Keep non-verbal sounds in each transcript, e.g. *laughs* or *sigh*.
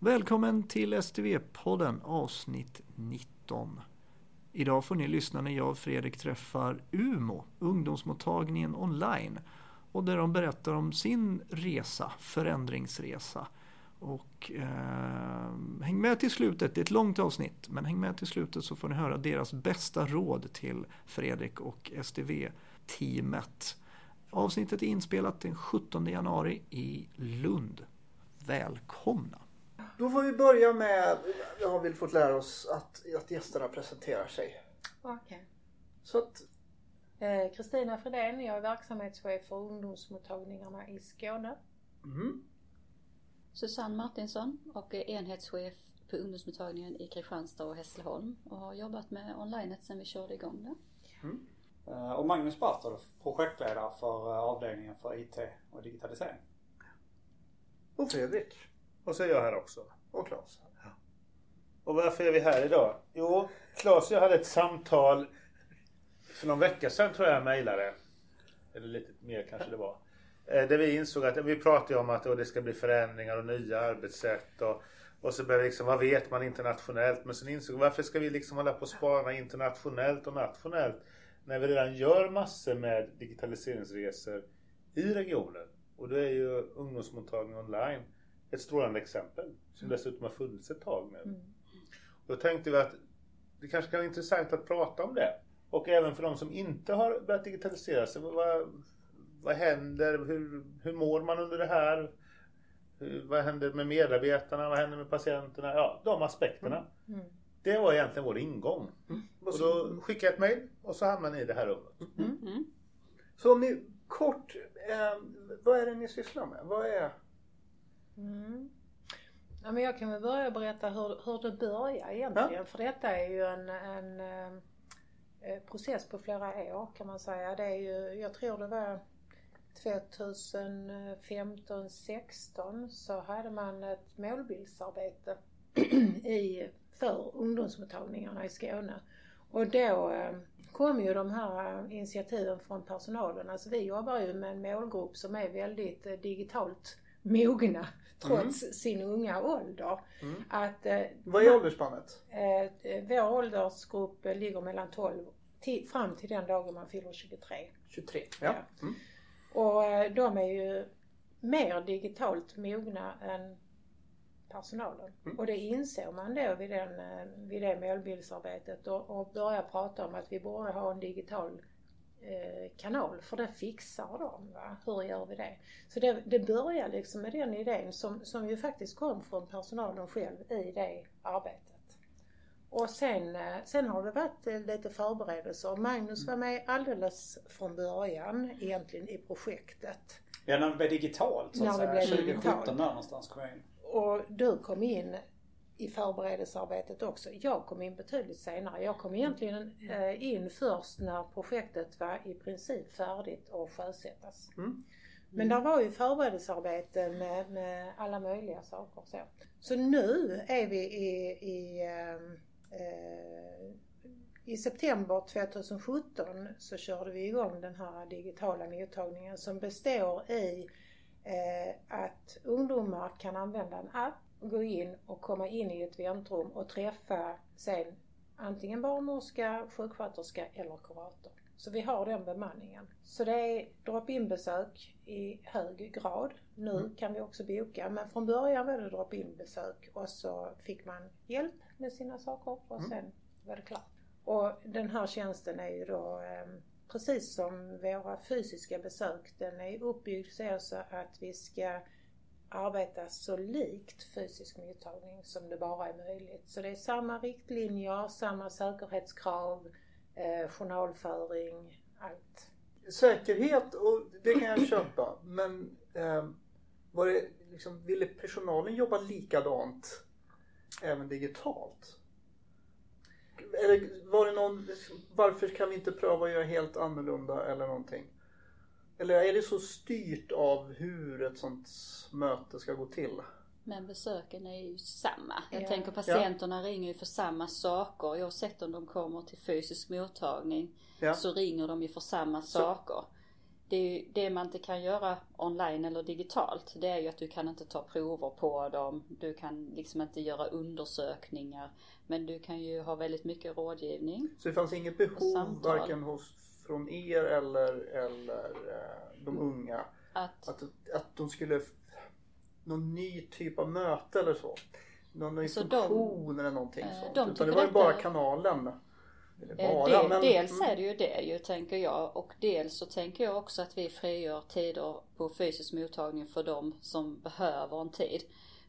Välkommen till STV-podden avsnitt 19. Idag får ni lyssna när jag och Fredrik träffar UMO, ungdomsmottagningen online. Och där de berättar om sin resa, förändringsresa. Och eh, häng med till slutet, det är ett långt avsnitt, men häng med till slutet så får ni höra deras bästa råd till Fredrik och STV-teamet. Avsnittet är inspelat den 17 januari i Lund. Välkomna! Då får vi börja med, jag har väl fått lära oss att, att gästerna presenterar sig. Okej. Okay. Så att... Kristina eh, Fredén, jag är verksamhetschef för ungdomsmottagningarna i Skåne. Mm. Susanne Martinsson och är enhetschef på ungdomsmottagningen i Kristianstad och Hässleholm och har jobbat med online sedan vi körde igång det. Mm. Eh, och Magnus Bartolf, projektledare för eh, avdelningen för IT och digitalisering. Och Fredrik. Och så är jag här också. Och Claes. Ja. Och varför är vi här idag? Jo, Claes och jag hade ett samtal för någon vecka sedan tror jag jag mejlade. Eller lite mer kanske det var. Eh, där vi insåg att vi pratade om att det ska bli förändringar och nya arbetssätt. Och, och så började liksom, vad vet man internationellt? Men sen insåg vi, varför ska vi liksom hålla på och spana internationellt och nationellt? När vi redan gör massor med digitaliseringsresor i regionen. Och då är ju ungdomsmottagning online ett strålande exempel. Som mm. dessutom har funnits ett tag nu. Mm. Då tänkte vi att det kanske kan vara intressant att prata om det. Och även för de som inte har börjat digitalisera sig. Vad, vad händer? Hur, hur mår man under det här? Hur, vad händer med medarbetarna? Vad händer med patienterna? Ja, de aspekterna. Mm. Mm. Det var egentligen vår ingång. Mm. Och då skickade jag ett mail och så hamnade ni i det här rummet. Mm. Mm. Så om ni kort, eh, vad är det ni sysslar med? Vad är Mm. Ja, men jag kan väl börja berätta hur, hur det börjar egentligen. Ja. För detta är ju en, en eh, eh process på flera år kan man säga. Det är ju, jag tror det var 2015, 16 så hade man ett målbildsarbete *clears throat* i, för ungdomsmottagningarna i Skåne. Och då eh, kom ju de här initiativen från personalen. Alltså vi jobbar ju med en målgrupp som är väldigt eh, digitalt *laughs* mogna trots mm. sin unga ålder. Mm. Att, eh, Vad är åldersspannet? Eh, vår åldersgrupp ligger mellan 12 till, fram till den dagen man fyller 23. 23, ja. ja. Mm. Och eh, de är ju mer digitalt mogna än personalen. Mm. Och det insåg man då vid, den, eh, vid det målbildsarbetet och, och började prata om att vi borde ha en digital Eh, kanal för det fixar de. Va? Hur gör vi det? Så det, det börjar liksom med den idén som, som ju faktiskt kom från personalen själv i det arbetet. Och sen, eh, sen har det varit eh, lite förberedelser. Magnus var med alldeles från början egentligen i projektet. Ja, när det blev digitalt så att säga. 2017 där någonstans kom jag in. Och du kom in i förberedelsearbetet också. Jag kom in betydligt senare. Jag kom egentligen eh, in först när projektet var i princip färdigt att sjösättas. Mm. Men där var ju förberedelsearbete med, med alla möjliga saker. Så. så nu är vi i, i, ehm, eh, i september 2017 så körde vi igång den här digitala mottagningen som består i eh, att ungdomar kan använda en app gå in och komma in i ett väntrum och träffa sen antingen barnmorska, sjuksköterska eller kurator. Så vi har den bemanningen. Så det är drop-in besök i hög grad. Nu mm. kan vi också boka men från början var det drop-in besök och så fick man hjälp med sina saker och mm. sen var det klart. Och den här tjänsten är ju då eh, precis som våra fysiska besök, den är uppbyggd så att vi ska arbeta så likt fysisk mottagning som det bara är möjligt. Så det är samma riktlinjer, samma säkerhetskrav, eh, journalföring, allt. Säkerhet, och det kan jag köpa, men eh, var det liksom, ville personalen jobba likadant även digitalt? Eller var det någon, varför kan vi inte pröva att göra helt annorlunda eller någonting? Eller är det så styrt av hur ett sånt möte ska gå till? Men besöken är ju samma. Jag ja. tänker patienterna ja. ringer ju för samma saker. Oavsett om de kommer till fysisk mottagning ja. så ringer de ju för samma så. saker. det, det man inte kan göra online eller digitalt det är ju att du kan inte ta prover på dem. Du kan liksom inte göra undersökningar. Men du kan ju ha väldigt mycket rådgivning. Så det fanns inget behov varken hos, från er eller, eller eh, de unga Att, att, att de skulle någon ny typ av möte eller så? Någon ny Så funktion de- eller någonting eh, sånt. de Utan det var ju bara kanalen. Eh, bara, del, men, dels är det ju det ju tänker jag och dels så tänker jag också att vi frigör tider på fysisk mottagning för de som behöver en tid.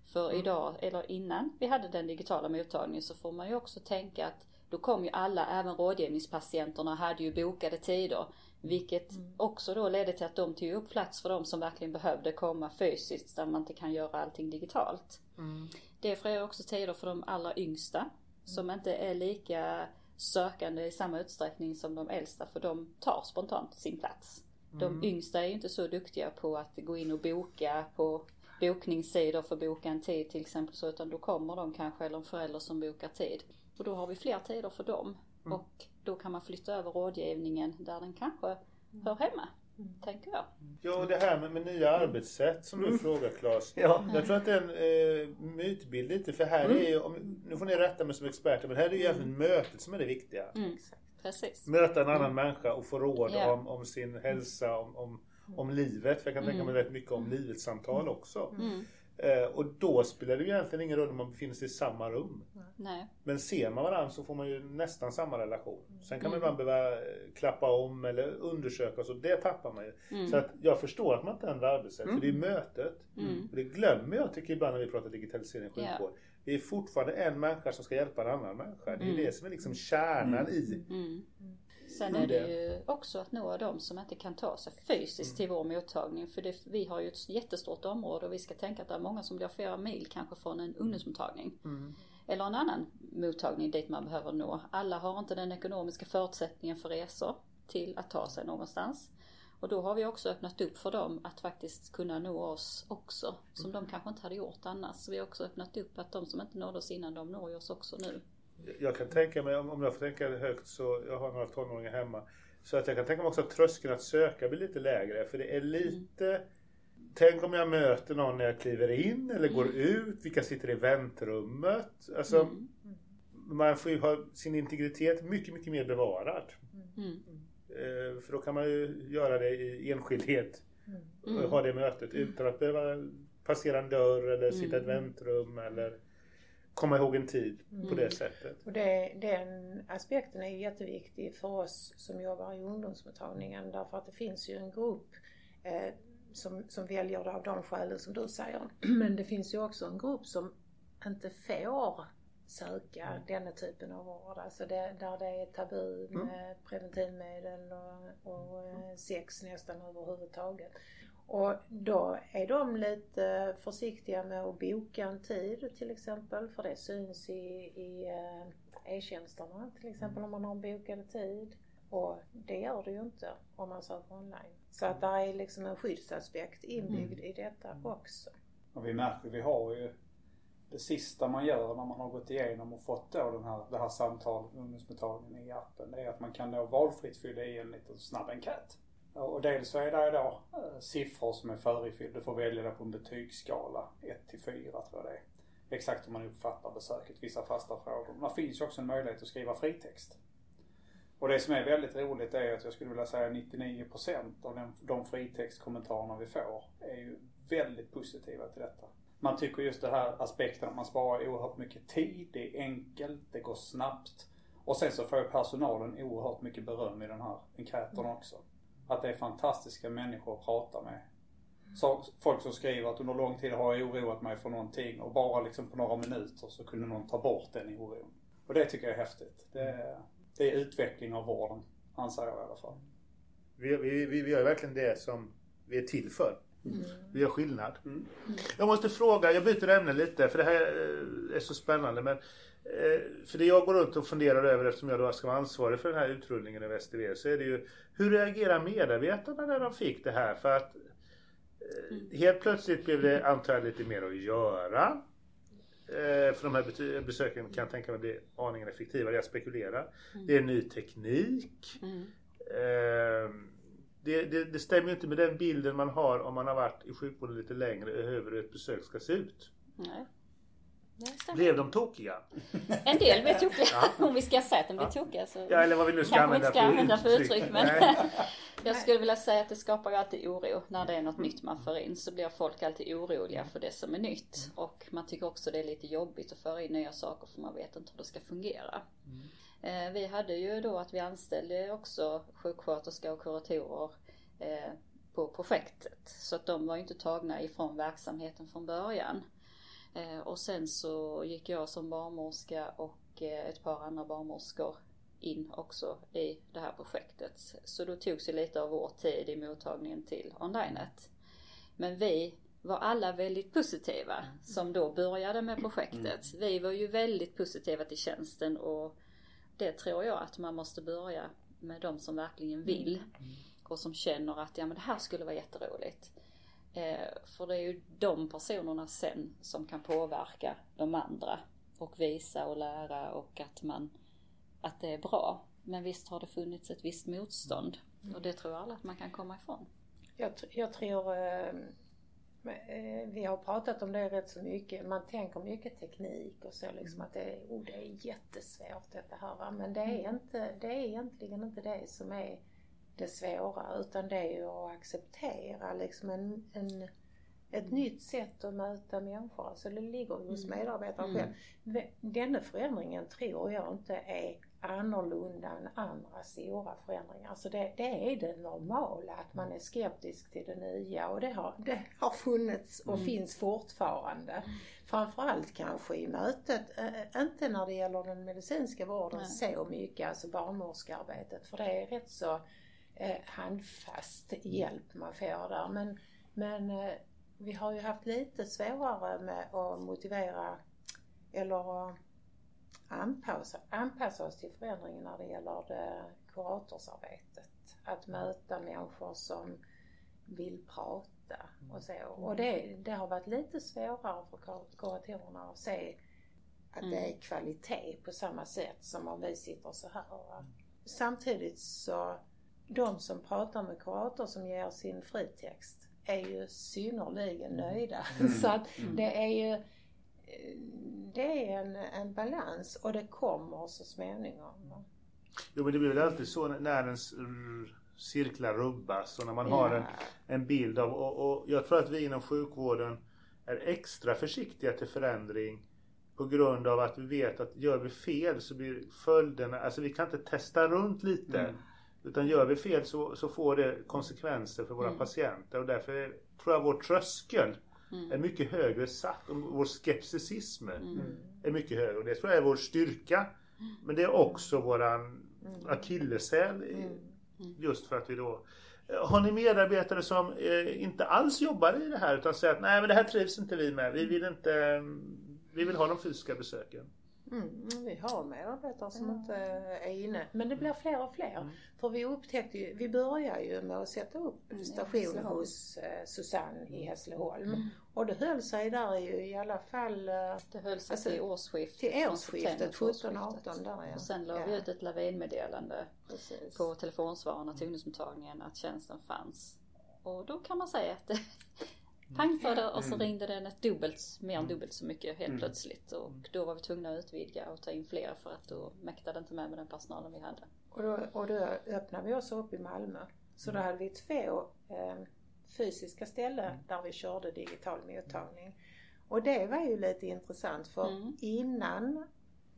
För Mm. idag, eller innan vi hade den digitala mottagningen så får man ju också tänka att då kom ju alla, även rådgivningspatienterna hade ju bokade tider. Vilket Mm. också då ledde till att de tog upp plats för de som verkligen behövde komma fysiskt där man inte kan göra allting digitalt. Mm. Det frigör också tider för de allra yngsta som inte är lika sökande i samma utsträckning som de äldsta för de tar spontant sin plats. De yngsta är ju inte så duktiga på att gå in och boka på bokningssidor för att boka en tid till exempel så utan då kommer de kanske eller en förälder som bokar tid. Och då har vi fler tider för dem. Och då kan man flytta över rådgivningen där den kanske hör hemma. Tänker jag. Ja, det här med, med nya arbetssätt som du frågar Claes. *laughs* Ja. Jag tror att det är en eh, mytbild lite för här är ju, om, nu får ni rätta mig som experter, men här är det ju egentligen mötet som är det viktiga. Mm, precis. Möta en annan människa och få råd Ja. om, om sin hälsa, om, om, om livet. För jag kan tänka mig rätt mycket om livets samtal också. Mm, och då spelar det ju egentligen ingen roll om man befinner sig i samma rum. nej. Men ser man varandra så får man ju nästan samma relation. Sen kan man Mm. ibland behöva eh, klappa om eller undersöka och så. Det tappar man ju. Mm. Så att jag förstår att man inte ändrar arbetssätt. För det är mötet. Mm. Och det glömmer jag tycker ibland när vi pratar digitalisering Ja. sjukvård. Det är fortfarande en människa som ska hjälpa en annan människa. Det är Mm. det som är liksom kärnan i. Mm. Sen är det ju också att nå de som inte kan ta sig fysiskt till vår mottagning. För det, vi har ju ett jättestort område och vi ska tänka att det är många som blir flera mil kanske från en ungdomsmottagning. Eller en annan mottagning dit man behöver nå. Alla har inte den ekonomiska förutsättningen för resor till att ta sig någonstans. Och då har vi också öppnat upp för dem att faktiskt kunna nå oss också. Som de kanske inte hade gjort annars. Så vi har också öppnat upp att de som inte nådde oss innan, de når oss också nu. Jag kan tänka mig, om jag får tänka högt så, jag har några tonåringar hemma. Så att jag kan tänka mig också att tröskeln att söka blir lite lägre. För det är lite Tänk om jag möter någon när jag kliver in eller går ut. Vilka sitter i väntrummet? Alltså, Mm. Man får ju ha sin integritet mycket, mycket mer bevarad. Mm. Eh, För då kan man ju göra det i enskildhet. Mm. ha det mötet utan att behöva passera en dörr eller sitta i ett Mm. väntrum eller komma ihåg en tid på det sättet. Och det, den aspekten är jätteviktig för oss som jobbar i ungdomsmottagningen därför att det finns ju en grupp eh, som, som väljer det av de skälen som du säger. *clears throat* Men det finns ju också en grupp som inte får söka denna typen av vård. Alltså det, där det är tabu med preventivmedel och, och eh, sex nästan överhuvudtaget. Och då är de lite försiktiga med att boka en tid till exempel för det syns i, i eh, e-tjänsterna till exempel om man har en bokad tid. Och det gör det ju inte om man söker online. Så att där är liksom en skyddsaspekt inbyggd i detta också. Och vi märker, vi har ju det sista man gör när man har gått igenom och fått då den här, det här samtalet med ungdomsmottagningen i appen. Det är att man kan då valfritt fylla i en liten snabb enkät. Och dels så är det då eh, siffror som är förifyllda. Du får välja det på en betygsskala 1 till 4 tror jag det är. Exakt hur man uppfattar besöket, vissa fasta frågor. Men det finns ju också en möjlighet att skriva fritext. Och det som är väldigt roligt är att jag skulle vilja säga 99% av den, de fritextkommentarerna vi får är ju väldigt positiva till detta. Man tycker just det här aspekten att man sparar oerhört mycket tid, det är enkelt, det går snabbt. Och sen så får personalen oerhört mycket beröm i den här enkäten också. Att det är fantastiska människor att prata med. Så, folk som skriver att under lång tid har jag oroat mig för någonting och bara liksom på några minuter så kunde någon ta bort den oron. Och det tycker jag är häftigt. Det är, det är utveckling av vården, anser jag i alla fall. Vi, vi, vi, gör verkligen det som vi är till för. Vi gör skillnad. Mm. Jag måste fråga, jag byter ämne lite för det här eh, är så spännande. Men, eh, för det jag går runt och funderar över eftersom jag då ska vara ansvarig för den här utrullningen över STV så är det ju hur reagerar medarbetarna när de fick det här? För att eh, helt plötsligt blev det antar jag lite mer att göra. För de här besöken kan jag tänka mig blir aningen effektivare. Jag spekulerar. Det är ny teknik. Mm. Det, det, det stämmer ju inte med den bilden man har om man har varit i sjukvården lite längre över hur ett besök ska se ut. Nej. Blev de tokiga? En del blev *laughs* tokiga. Ja. *laughs* Om vi ska säga att de blev tokiga så ja, eller vad vi nu ska använda, ska använda för uttryck. uttryck men *laughs* jag skulle vilja säga att det skapar alltid oro när det är något nytt man för in. Så blir folk alltid oroliga för det som är nytt. Och man tycker också det är lite jobbigt att föra in nya saker för man vet inte hur det ska fungera. Mm. Vi hade ju då att vi anställde också sjuksköterskor och kuratorer eh, på projektet. Så att de var ju inte tagna ifrån verksamheten från början. Eh, och sen så gick jag som barnmorska och eh, ett par andra barnmorskor in också i det här projektet. Så då togs ju lite av vår tid i mottagningen till onlinet. Men vi var alla väldigt positiva som då började med projektet. Mm. Vi var ju väldigt positiva till tjänsten och det tror jag att man måste börja med de som verkligen vill mm. och som känner att ja men det här skulle vara jätteroligt. Eh, för det är ju de personerna sen som kan påverka de andra och visa och lära och att man, att det är bra. Men visst har det funnits ett visst motstånd mm. och det tror jag alla att man kan komma ifrån. Jag, jag tror eh, eh, vi har pratat om det rätt så mycket. Man tänker mycket teknik och så liksom att det oh, det är jättesvårt detta här va? Men det är, inte, det är egentligen inte det som är det svåra utan det är ju att acceptera liksom en, en ett mm. nytt sätt att möta människor. Alltså det ligger hos mm. medarbetaren mm. själv. Denna förändringen tror jag inte är annorlunda än andra stora förändringar. Alltså det, det, är det normala att man är skeptisk till det nya och det har, det har funnits och mm. finns fortfarande. Mm. Framförallt kanske i mötet, äh, inte när det gäller den medicinska vården Nej. så mycket, alltså barnmorskearbetet för det är rätt så eh, handfast hjälp man får där. Men, men eh, vi har ju haft lite svårare med att motivera eller anpassa, anpassa oss till förändringen när det gäller det kuratorsarbetet. Att möta människor som vill prata och så. Och det, det har varit lite svårare för kuratorerna att se att mm. det är kvalitet på samma sätt som om vi sitter så här. Samtidigt så de som pratar med kurator som ger sin fritext är ju synnerligen nöjda. Mm. *laughs* Så att mm. det är ju det är en, en balans och det kommer så småningom. Jo men det blir väl alltid så när ens cirklar rubbas och när man ja. har en, en bild av och, och jag tror att vi inom sjukvården är extra försiktiga till förändring på grund av att vi vet att gör vi fel så blir följderna, alltså vi kan inte testa runt lite. Mm. Utan gör vi fel så, så får det konsekvenser för våra mm. patienter och därför är, tror jag vår tröskel mm. är mycket högre satt och vår skepticism mm. är mycket högre och det tror jag är vår styrka. Mm. Men det är också våran mm. akilleshäl mm. just för att vi då har ni medarbetare som eh, inte alls jobbar i det här utan säger att nej men det här trivs inte vi med. Vi vill inte Vi vill ha de fysiska besöken. Mm, vi har medarbetare som inte är inne. Men det blir fler och fler. Mm. För vi upptäckte ju, vi började ju med att sätta upp mm, stationen hos eh, Susanne i Hässleholm. Mm. Och det höll sig där i, i alla fall... Eh, det höll sig alltså, till årsskiftet. Till årsskiftet 17-18 där ja. Och sen la ja. vi ut ett lavinmeddelande Precis. på telefonsvararna till ungdomsmottagningen att tjänsten fanns. Och då kan man säga att det pang för det och så mm. ringde den ett dubbelt, mer än dubbelt så mycket helt mm. plötsligt. Och då var vi tvungna att utvidga och ta in fler för att då mäktade inte med med den personalen vi hade. Och då, och då öppnade vi oss upp i Malmö. Så då mm. hade vi två eh, fysiska ställen där vi körde digital mottagning. Och det var ju lite intressant för mm. innan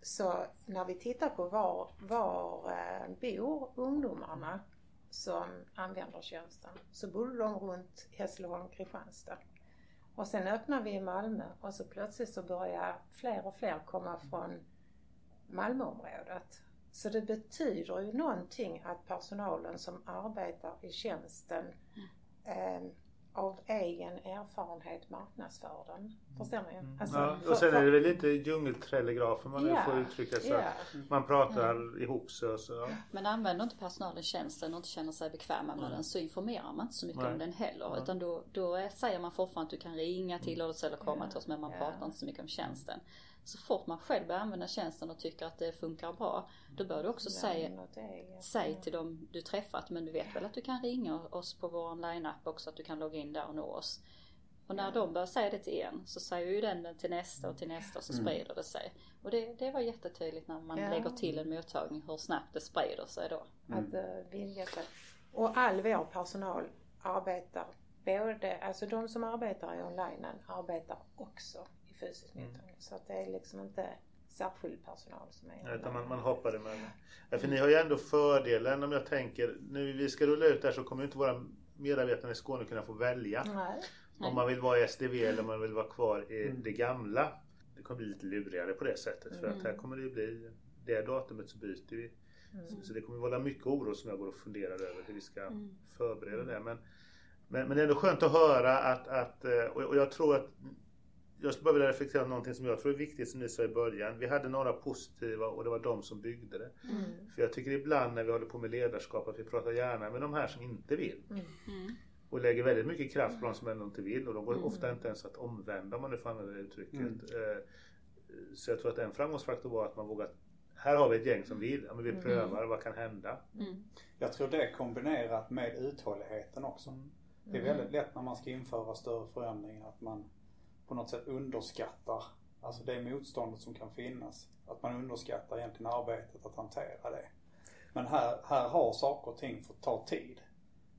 så när vi tittar på var, var eh, bor ungdomarna som använder tjänsten så bodde de runt Hässleholm, Kristianstad. Och sen öppnade vi i Malmö och så plötsligt så började fler och fler komma från Malmöområdet. Så det betyder ju någonting att personalen som arbetar i tjänsten eh, av egen erfarenhet marknadsför den. Förstår ni? Mm. Alltså, ja, och sen är det väl lite djungeltelegraf om man yeah, får uttrycka sig. Yeah. Man pratar mm. ihop sig och så. Men använder inte personalen tjänsten och inte känner sig bekväma med mm. den så informerar man inte så mycket Nej. om den heller. Ja. Utan då, då säger man fortfarande att du kan ringa till oss eller komma yeah. till oss men man pratar inte så mycket om tjänsten. Så fort man själv börjar använda tjänsten och tycker att det funkar bra, då bör du också säga, säg till dem du träffat, men du vet väl att du kan ringa oss på vår online-app också, att du kan logga in där och nå oss. Och när de börjar säga det till en så säger ju den till nästa och till nästa och så mm. sprider det sig. Och det, det var jättetydligt när man ja. lägger till en mottagning hur snabbt det sprider sig då. Mm. Att uh, vilja sig. Och all vår personal arbetar både, alltså de som arbetar i online arbetar också i fysisk mm. Så att det är liksom inte särskild personal som är Nej, utan man, man hoppar emellan. Ja, för ni har ju ändå fördelen om jag tänker, nu vi ska rulla ut där så kommer inte våra medarbetare i Skåne kunna få välja. Nej. Om man vill vara i SDV eller om man vill vara kvar i mm. det gamla. Det kommer bli lite lurigare på det sättet. För att mm. här kommer det bli, det datumet så byter vi. Mm. Så det kommer vara mycket oro som jag går och funderar över hur vi ska mm. förbereda det. Men, men, men, det är ändå skönt att höra att, att eh, och jag tror att jag skulle bara vilja reflektera om någonting som jag tror är viktigt som ni sa i början. Vi hade några positiva och det var de som byggde det. Mm. För jag tycker ibland när vi håller på med ledarskap att vi pratar gärna med de här som inte vill. Mm. mm. Och lägger väldigt mycket kraft på de som ändå inte vill och de går mm. ofta inte ens att omvända om man nu får använda det uttrycket. Mm. Eh, så jag tror att en framgångsfaktor var att man vågar här har vi ett gäng som vill, ja, men vi mm. prövar, vad kan hända? Mm. Jag tror det kombinerat med uthålligheten också. Det är väldigt lätt när man ska införa större förändringar att man på något sätt underskattar alltså det motståndet som kan finnas. Att man underskattar egentligen arbetet att hantera det. Men här, här har saker och ting fått ta tid.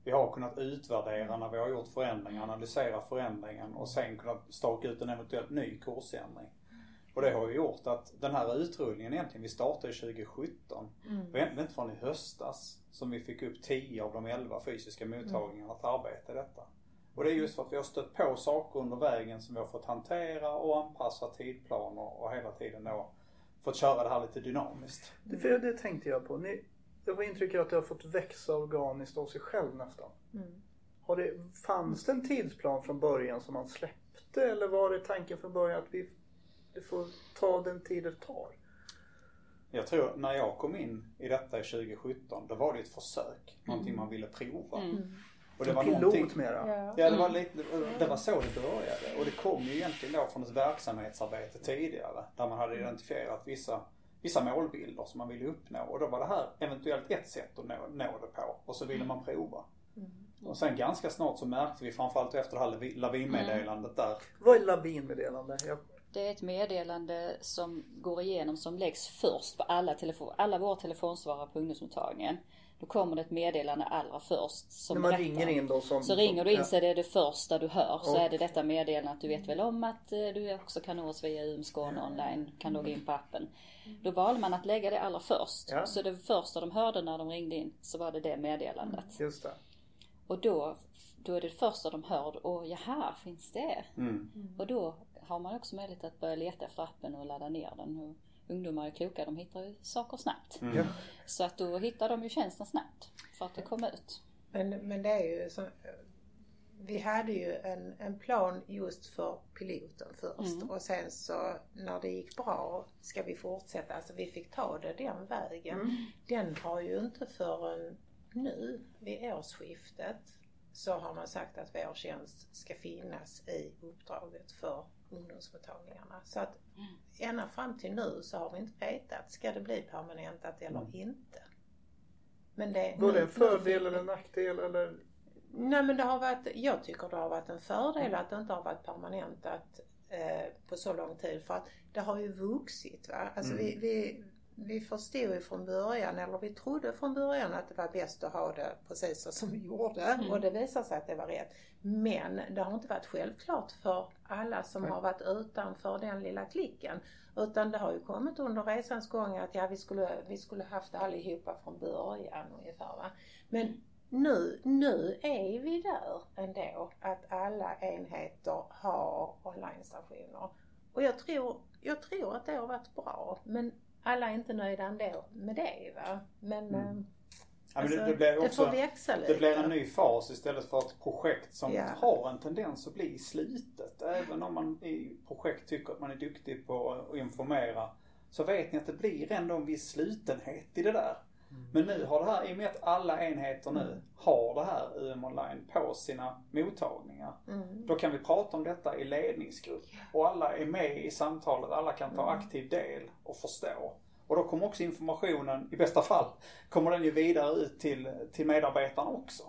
Vi har kunnat utvärdera när vi har gjort förändringar, analysera förändringen och sen kunnat staka ut en eventuellt ny kursändring. Och det har ju gjort att den här utrullningen egentligen, vi startade 2017. Mm. Det var inte förrän i höstas som vi fick upp 10 av de 11 fysiska mottagningarna att arbeta i detta. Och det är just för att vi har stött på saker under vägen som vi har fått hantera och anpassa tidplaner och hela tiden då fått köra det här lite dynamiskt. Det, för det tänkte jag på. Ni, jag får intrycket att det har fått växa organiskt av sig själv nästan. Mm. Har det, fanns det en tidsplan från början som man släppte eller var det tanken från början att vi, det får ta den tid det tar? Jag tror när jag kom in i detta 2017 då var det ett försök. Någonting mm. man ville prova. Mm. Och det var pilot mera? Ja, det var, lite, det var så det började. Och det kom ju egentligen då från ett verksamhetsarbete tidigare. Där man hade identifierat vissa, vissa målbilder som man ville uppnå. Och då var det här eventuellt ett sätt att nå, nå det på. Och så ville man prova. Mm. Och sen ganska snart så märkte vi framförallt efter det här lavinmeddelandet där. Vad är lavinmeddelande? Jag... Det är ett meddelande som går igenom som läggs först på alla, telefon, alla våra telefonsvarare på ungdomsmottagningen. Då kommer det ett meddelande allra först. Som När man berättar. ringer in då som... Så ringer du in så är det det första du hör. Så är det detta meddelande att du vet väl om att eh, du också kan nå oss via UM Skåne online. Kan logga in på appen. Då valde man att lägga det allra först. Ja. Så det första de hörde när de ringde in så var det det meddelandet. Just det. Och då, då är det det första de hör. Och jaha, finns det? Mm. Och då har man också möjlighet att börja leta efter appen och ladda ner den ungdomar är kloka, de hittar ju saker snabbt. Mm. Så att då hittar de ju tjänsten snabbt för att det kom ut. Men, men det är ju så, vi hade ju en, en plan just för piloten först mm. och sen så när det gick bra ska vi fortsätta. Alltså vi fick ta det den vägen. Mm. Den har ju inte förrän nu vid årsskiftet så har man sagt att vår tjänst ska finnas i uppdraget för ungdomsmottagningarna. Så att mm. ända fram till nu så har vi inte vetat, ska det bli permanentat eller mm. inte? Men det, Var det en fördel eller en nackdel eller? Nej men det har varit, jag tycker det har varit en fördel att det inte har varit permanentat eh, på så lång tid för att det har ju vuxit. Va? Alltså mm. vi, vi, vi förstod ju från början, eller vi trodde från början att det var bäst att ha det precis så som vi gjorde mm. och det visade sig att det var rätt. Men det har inte varit självklart för alla som har varit utanför den lilla klicken. Utan det har ju kommit under resans gång att ja, vi skulle, vi skulle haft allihopa från början ungefär. Va? Men nu, nu är vi där ändå, att alla enheter har online-stationer. Och jag tror, jag tror att det har varit bra. Men alla är inte nöjda ändå med det va. Men, mm. Eh, ja, alltså, det, det, blir också, det får växa lite. Det blir en ny fas istället för ett projekt som ja. har en tendens att bli slitet. Även om man i projekt tycker att man är duktig på att informera så vet ni att det blir ändå en viss slutenhet i det där. Men nu har det här, i och med att alla enheter nu har det här UM online på sina mottagningar. Mm. Då kan vi prata om detta i ledningsgrupp. Och alla är med i samtalet, alla kan ta aktiv del och förstå. Och då kommer också informationen, i bästa fall, kommer den ju vidare ut till, till medarbetarna också.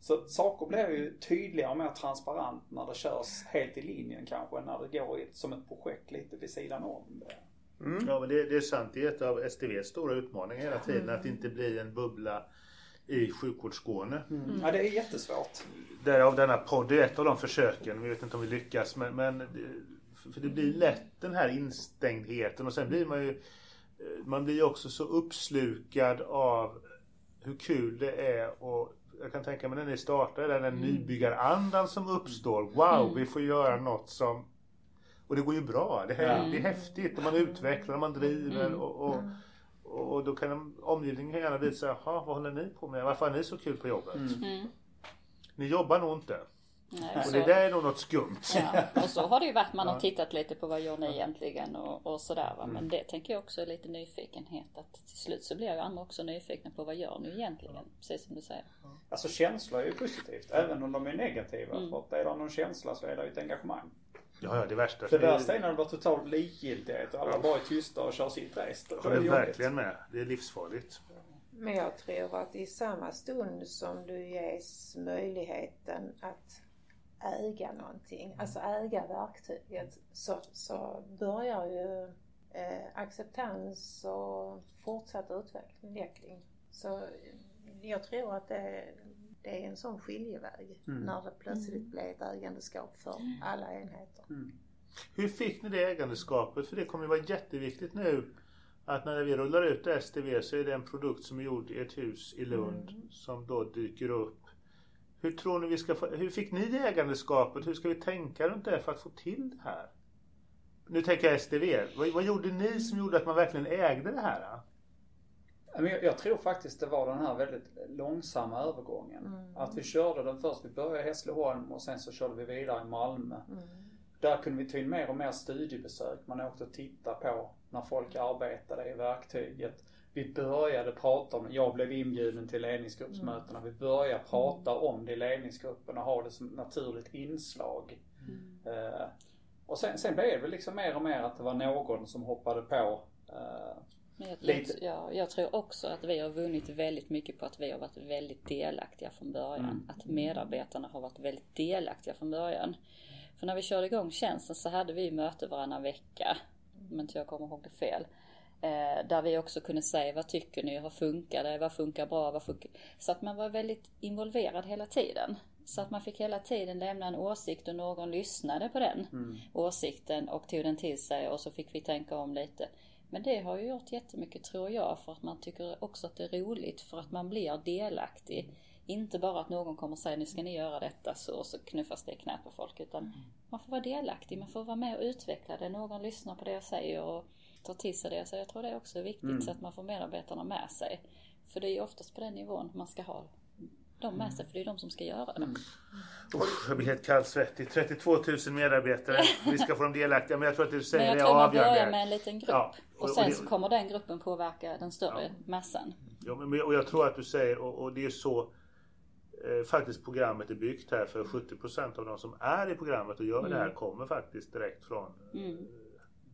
Så saker blir ju tydligare och mer transparent när det körs helt i linjen kanske, när det går som ett projekt lite vid sidan om. Mm. Ja men det, det, är sant. Det är ett av STVs stora utmaningar hela tiden. Att inte bli en bubbla i sjukvårdsskåne. Mm. Ja det är jättesvårt. Därav denna podd. Det är ett av de försöken. Vi vet inte om vi lyckas. Men, men för det blir lätt den här instängdheten och sen blir man ju man blir också så uppslukad av hur kul det är och jag kan tänka mig när ni startar den mm. nybyggarandan som uppstår. Wow, mm. vi får göra något som och det går ju bra. Det, här, mm. det är häftigt och man utvecklar och man driver mm. och, och, och, då kan omgivningen gärna visa, jaha vad håller ni på med? Varför har ni så kul på jobbet? Mm. Ni jobbar nog inte. Nej, och det där är nog något skumt. Ja. Och så har det ju varit, man har tittat lite på vad gör ni egentligen och, och sådär va. Men mm. det tänker jag också är lite nyfikenhet att till slut så blir ju andra också nyfikna på vad gör ni egentligen? Precis som du säger. Alltså känsla är ju positivt även om de är negativa. Mm. För att är det någon känsla så är det ju ett engagemang. Ja, ja, det värsta. Det värsta är när det blir totalt likgiltighet och alla bara är tysta och kör sitt race. Jag är verkligen med. Det är livsfarligt. Men jag tror att i samma stund som du ges möjligheten att äga någonting, alltså äga verktyget, så, så börjar ju eh, acceptans och fortsatt utveckling. Så jag tror att det, det är en sån skiljeväg mm. när det plötsligt mm. blir ett ägandeskap för alla enheter. Mm. Hur fick ni det ägandeskapet? För det kommer ju vara jätteviktigt nu att när vi rullar ut STV så är det en produkt som är gjord i ett hus i Lund mm. som då dyker upp hur tror ni vi ska få, hur fick ni det ägandeskapet? Hur ska vi tänka runt det för att få till det här? Nu tänker jag STV. Vad, vad gjorde ni som gjorde att man verkligen ägde det här? Jag, tror faktiskt det var den här väldigt långsamma övergången. Mm. Att vi körde den först, vi började i Hässleholm och sen så körde vi vidare i Malmö. Mm. Där kunde vi ta in mer och mer studiebesök. Man åkte och tittade på när folk arbetade i verktyget. Vi började prata om, jag blev inbjuden till ledningsgruppsmötena. Mm. Vi började prata om det i ledningsgruppen och ha det som naturligt inslag. Mm. Uh, och sen, sen blev det liksom mer och mer att det var någon som hoppade på uh, jag, lite. Jag, jag, tror också att vi har vunnit väldigt mycket på att vi har varit väldigt delaktiga från början. Mm. Att medarbetarna har varit väldigt delaktiga från början. För när vi körde igång tjänsten så hade vi möte varannan vecka. Om inte jag kommer ihåg det fel. Eh, där vi också kunde säga vad tycker ni, hur funkar det, vad funkar bra, vad funkar... Så att man var väldigt involverad hela tiden. Så att man fick hela tiden lämna en åsikt och någon lyssnade på den mm. åsikten och tog den till sig och så fick vi tänka om lite. Men det har ju gjort jättemycket tror jag för att man tycker också att det är roligt för att man blir delaktig. Inte bara att någon kommer och säger nu ska ni göra detta så och så knuffas det i knät på folk utan mm. man får vara delaktig, man får vara med och utveckla det. Någon lyssnar på det jag säger och tar till sig det. Så jag tror det är också viktigt mm. så att man får medarbetarna med sig. För det är ju oftast på den nivån man ska ha dem med sig för det är de som ska göra det. Mm. Usch, jag blir helt kallsvettig. 32 000 medarbetare. Vi ska få dem delaktiga. Men jag tror att du säger det avgörande. Men jag tror man börjar med en liten grupp. Ja. Och, och, sen och det, så kommer den gruppen påverka den större ja. massan. Ja, men, och jag tror att du säger, och, och det är så eh, faktiskt programmet är byggt här. För 70% av de som är i programmet och gör mm. det här kommer faktiskt direkt från mm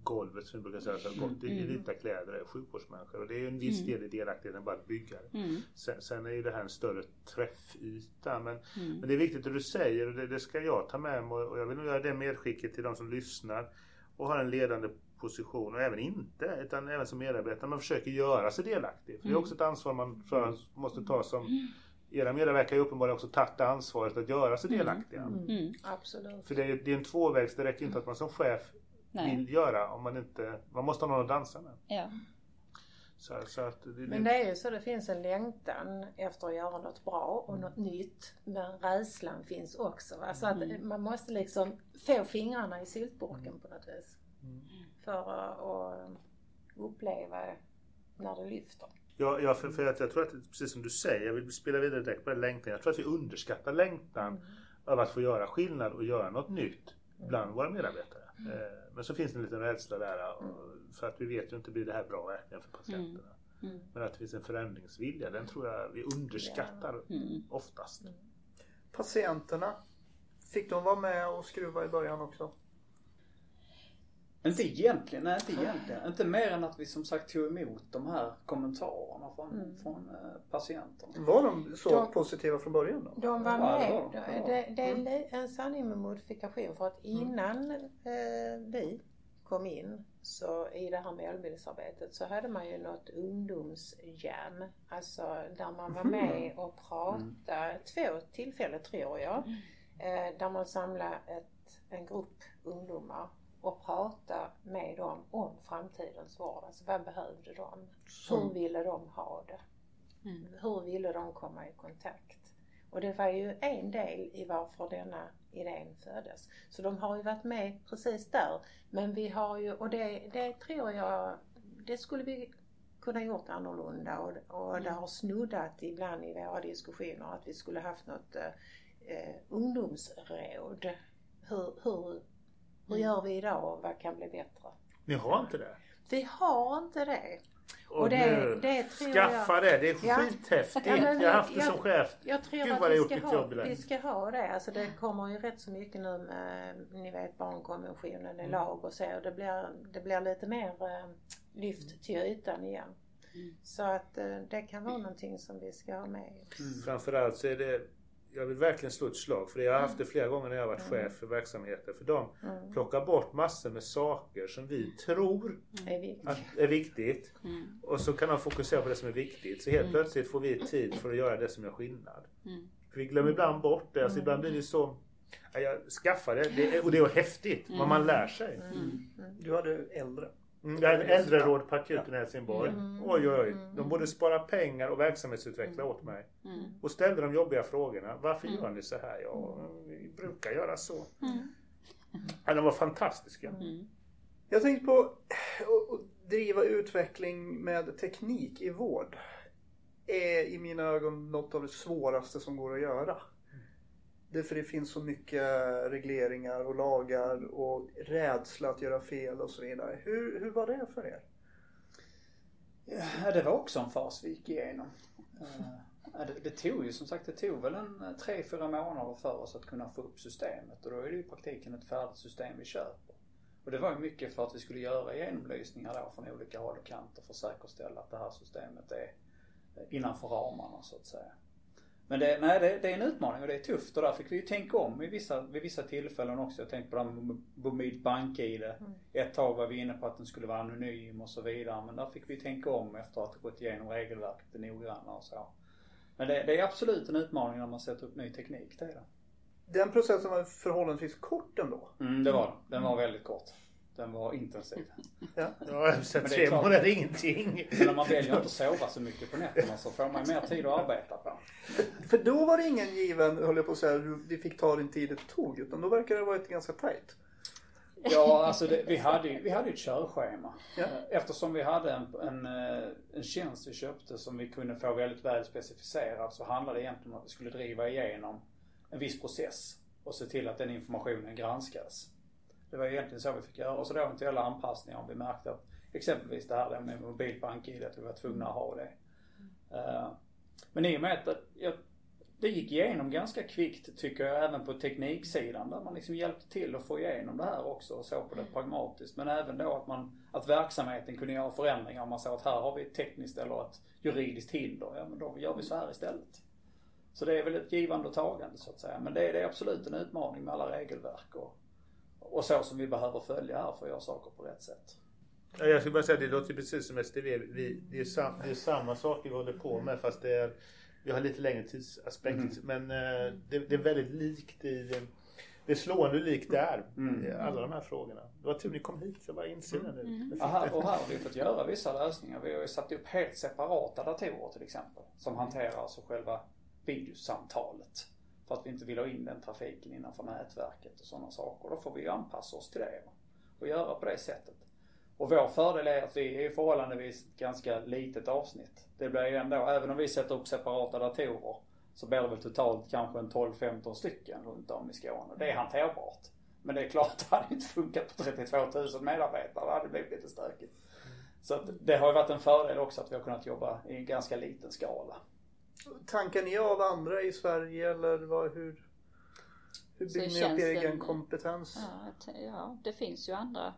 golvet som vi brukar säga, så har gått i mm. vita kläder är sjukvårdsmänniskor. Och det är en viss mm. del i delaktigheten bara att bygga det. Mm. Sen, sen, är ju det här en större träffyta. Men, mm. men det är viktigt det du säger och det, det, ska jag ta med mig och jag vill nog göra det medskicket till de som lyssnar och har en ledande position och även inte, utan även som medarbetare. Man försöker göra sig delaktig. För det är också ett ansvar man för, måste ta som era medarbetare har uppenbarligen också tagit ansvaret att göra sig delaktiga. Mm. Mm. Absolut. För det är, det är en tvåvägs, det räcker inte att man som chef Nej. vill göra om man inte, man måste ha någon att dansa med. Ja. Så, så att det, men det är ju så det finns en längtan efter att göra något bra och något nytt. Men rädslan finns också. Va? Så mm. att man måste liksom få fingrarna i syltburken mm. på något vis. Mm. För att uppleva när det lyfter. Ja, ja för, för att jag tror att precis som du säger, jag vill spela vidare direkt på den längtan. Jag tror att vi underskattar längtan mm. av att få göra skillnad och göra något nytt bland våra medarbetare. Mm. Men så finns det en liten rädsla där mm. för att vi vet ju inte blir det här bra verkligen för patienterna. Mm. Men att det finns en förändringsvilja, den tror jag vi underskattar Mm. oftast. Patienterna, fick de vara med och skruva i början också? Inte egentligen, nej inte egentligen. Inte mer än att vi som sagt tog emot de här kommentarerna från, från eh, patienterna. Var de så De- positiva från början då? De var Ja, med. det var de. Det, det, är li- en sanning med modifikation för att innan eh, vi kom in så i det här målbildsarbetet så hade man ju något ungdomsjam. Alltså där man var med och pratade, två tillfällen tror jag. Eh, där man samlade ett, en grupp ungdomar och pratade med dem om framtidens vård. Alltså vad behövde de? Hur ville de ha det? Mm. Hur ville de komma i kontakt? Och det var ju en del i varför denna idén föddes. Så de har ju varit med precis där. Men vi har ju, och det, det tror jag, det skulle vi kunna gjort annorlunda och, och det har snuddat ibland i våra diskussioner att vi skulle haft något eh, ungdomsråd. Hur, hur, hur gör vi idag och vad kan bli bättre? Ni har inte det? Vi har inte det. Och, Och det- nu, det tror skaffa jag- det, det är skithäftigt. Ja, jag har haft det jag- som chef. Jag tror Gud, att vi ska, ha, vi ska ha det. Alltså det kommer ju rätt så mycket nu med, ni vet barnkonventionen Mm. i lag och så. Det blir, det blir lite mer eh, lyft till ytan igen. Mm. Så att eh, det kan vara någonting som vi ska ha med. Framförallt så är det jag vill verkligen slå ett slag för det. Jag har haft det flera gånger när jag har varit chef för verksamheter. För de Mm. plockar bort massor med saker som vi tror Det är viktigt. att är viktigt. Mm. Och så kan de fokusera på det som är viktigt. Så helt plötsligt får vi tid för att göra det som gör skillnad. Mm. För vi glömmer ibland bort det. Alltså ibland blir det så... Ja, jag skaffar det. det är, och det är häftigt. Vad man lär sig. Du hade äldre. Mm, jag hade en äldreråd på akuten i Helsingborg. Oj, oj, oj. De både spara pengar och verksamhetsutveckla åt mig. Mm. Och ställde de jobbiga frågorna. Varför gör ni så här? Ja, vi brukar göra så. Ja, de var fantastiska. Mm. Jag tänkte på att- att driva utveckling med teknik i vård. Är i mina ögon något av det svåraste som går att göra. Det är för det finns så mycket regleringar och lagar och rädsla att göra fel och så vidare. Hur, hur var det för er? Ja, det var också en fas vi gick igenom. Eh, det, det tog ju som sagt, det tog väl en eh, tre, fyra månader för oss att kunna få upp systemet och då är det ju i praktiken ett färdigt system vi köper. Och det var ju mycket för att vi skulle göra genomlysningar då från olika håll och kanter för att säkerställa att det här systemet är eh, innanför ramarna så att säga. Men det, nej, det, det är en utmaning och det är tufft och där fick vi ju tänka om i vissa, vid vissa tillfällen också. Jag tänkte på det här med mobilt bank-id. Ett tag var vi inne på att den skulle vara anonym och så vidare. Men där fick vi tänka om efter att ha gått igenom regelverket noggrannare och så. Men det, det är absolut en utmaning när man sätter upp ny teknik. Det är det. Den processen var förhållandevis kort ändå. Mm, det var den. Den var väldigt kort. Den var intensiv. Ja. Ja, så Men det är tre månader är ingenting. Men när man väljer att inte sova så mycket på nätterna så får man ju mer tid att arbeta på. För då var det ingen given, höll jag på att säga, du, fick ta din tid det tog. Utan då verkar det ha varit ganska tajt. Ja, alltså det, vi hade ju vi hade ett körschema. Ja. Eftersom vi hade en, en, eh, en tjänst vi köpte som vi kunde få väldigt väl specificerad så handlade det egentligen om att vi skulle driva igenom en viss process och se till att den informationen granskades. Det var egentligen så vi fick göra. Och så då eventuella anpassningar om vi märkte att exempelvis det här med mobilbank-id, att vi var tvungna att ha det. Eh, men i och med att jag, det gick igenom ganska kvickt tycker jag även på tekniksidan där man liksom hjälpte till att få igenom det här också och så på det pragmatiskt. Men även då att man, att verksamheten kunde göra förändringar om man sa att här har vi ett tekniskt eller ett juridiskt hinder. Ja men då gör vi så här istället. Så det är väl ett givande och tagande så att säga. Men det är, det är absolut en utmaning med alla regelverk och, och så som vi behöver följa här för att göra saker på rätt sätt. Ja, Jag skulle bara säga det låter precis som STV. Vi, det, är sam, det är samma saker vi håller på med fast det är, vi har lite längre tidsaspekt. Men eh, det, det är väldigt likt i det är slående likt det är. Mm. Alla de här frågorna. Det var tur ni kom hit. Jag bara inser det nu. Ja, här, och här har vi fått göra vissa lösningar. Vi har ju satt upp helt separata datorer till exempel. Som hanterar alltså själva videosamtalet. För att vi inte vill ha in den trafiken innanför nätverket och sådana saker. Då får vi ju anpassa oss till det. Och göra på det sättet. Och vår fördel är att vi är förhållandevis ett ganska litet avsnitt. Det blir ju ändå, även om vi sätter upp separata datorer, så blir det väl totalt kanske en 12-15 stycken runt om i Skåne. Det är hanterbart. Men det är klart, det hade inte funkat på 32 000 medarbetare. Det hade blivit lite stökigt. Så att det har ju varit en fördel också att vi har kunnat jobba i en ganska liten skala. Tankar ni av andra i Sverige eller vad, hur, hur bygger ni upp er egen kompetens? Ja, ja, det finns ju andra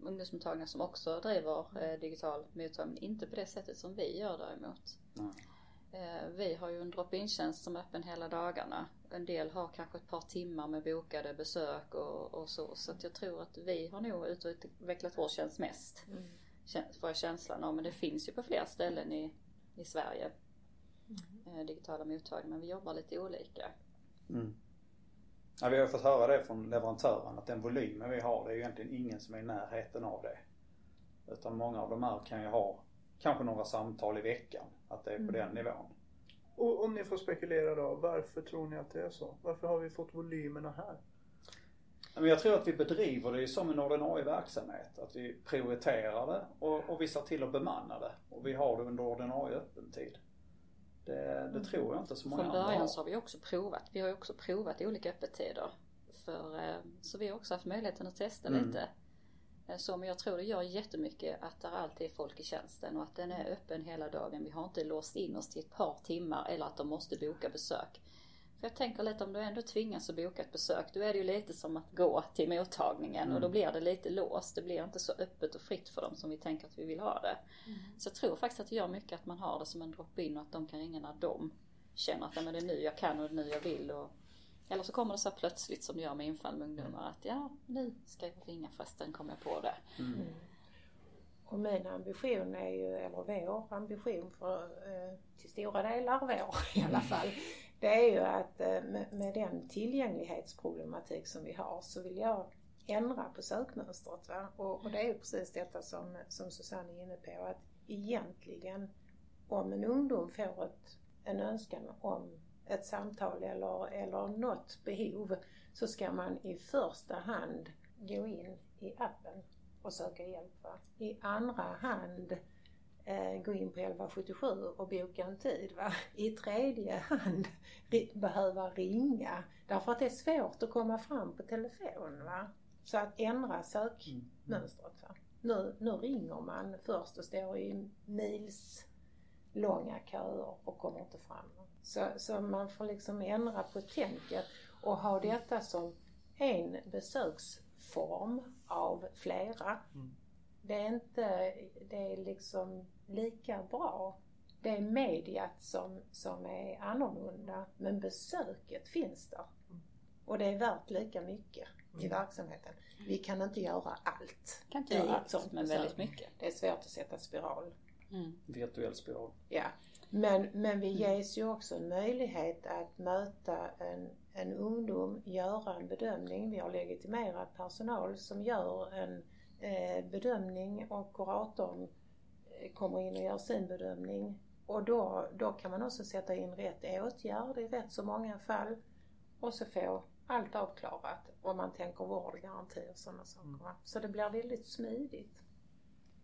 ungdomsmottagningar som också driver eh, digital mottagning. Inte på det sättet som vi gör däremot. Mm. Eh, vi har ju en drop-in tjänst som är öppen hela dagarna. En del har kanske ett par timmar med bokade besök och, och så. Så att jag tror att vi har nog utvecklat vår tjänst mest. Mm. Får jag känslan av. Men det finns ju på flera ställen i, i Sverige. Mm. Eh, digitala mottagningar. Men vi jobbar lite olika. Mm. Ja, vi har fått höra det från leverantören att den volymen vi har det är ju egentligen ingen som är i närheten av det. Utan många av de här kan ju ha kanske några samtal i veckan. Att det är på mm. den nivån. Och om ni får spekulera då, varför tror ni att det är så? Varför har vi fått volymerna här? Men jag tror att vi bedriver det som en ordinarie verksamhet. Att vi prioriterar det och, och vi ser till att bemanna det. Och vi har det under ordinarie öppentid. Det, det mm. tror jag inte så många Från början så har vi också provat. Vi har också provat olika öppettider. För, eh, så vi har också haft möjligheten att testa mm. lite. Eh, så men jag tror det gör jättemycket att det alltid är folk i tjänsten och att den är öppen hela dagen. Vi har inte låst in oss till ett par timmar eller att de måste boka besök. För jag tänker lite om du ändå tvingas att boka ett besök, då är det ju lite som att gå till mottagningen mm. och då mm. blir det lite låst. Det blir inte så öppet och fritt för dem som vi tänker att vi vill ha det. Mm. Så jag tror faktiskt att det gör mycket att man har det som en drop-in och att de kan ringa när de känner att det är nu jag kan och det är nu jag vill. Och, eller så kommer det så plötsligt som det gör med infall med ungdomar att ja, nu ska jag ringa förresten kom jag på det. Mm. Och min ambition är ju, eller vår ambition för, eh, till stora delar vår *laughs* i alla fall, det är ju att eh, med, med den tillgänglighetsproblematik som vi har så vill jag ändra på sökmönstret. Va? Och, och det är ju precis detta som, som Susanne är inne på att egentligen om en ungdom får ett, en önskan om ett samtal eller, eller något behov så ska man i första hand gå in i appen och söka hjälp. Va? I andra hand eh, gå in på 1177 och boka en tid. Va? I tredje hand behöva ringa därför att det är svårt att komma fram på telefon. Va? Så att ändra sökmönstret. Va? Nu, nu ringer man först och står i mils långa köer och kommer inte fram. Så, så man får liksom ändra på tänket och ha detta som en besöks besöksform av flera. Mm. Det är inte, det är liksom lika bra. Det är mediet som, som är annorlunda men besöket finns där. Mm. Och det är värt lika mycket mm. i verksamheten. Vi kan inte göra allt. Kan inte göra allt, men väldigt mycket. Det är svårt att sätta spiral. Mm. Virtuell spiral. Ja. Men, men vi mm. ges ju också en möjlighet att möta en, en ungdom, göra en bedömning. Vi har legitimerad personal som gör en eh, bedömning och kuratorn eh, kommer in och gör sin bedömning. Och då, då kan man också sätta in rätt åtgärd i rätt så många fall och så få allt avklarat om man tänker vårdgaranti och sådana saker. Mm. Så det blir väldigt smidigt.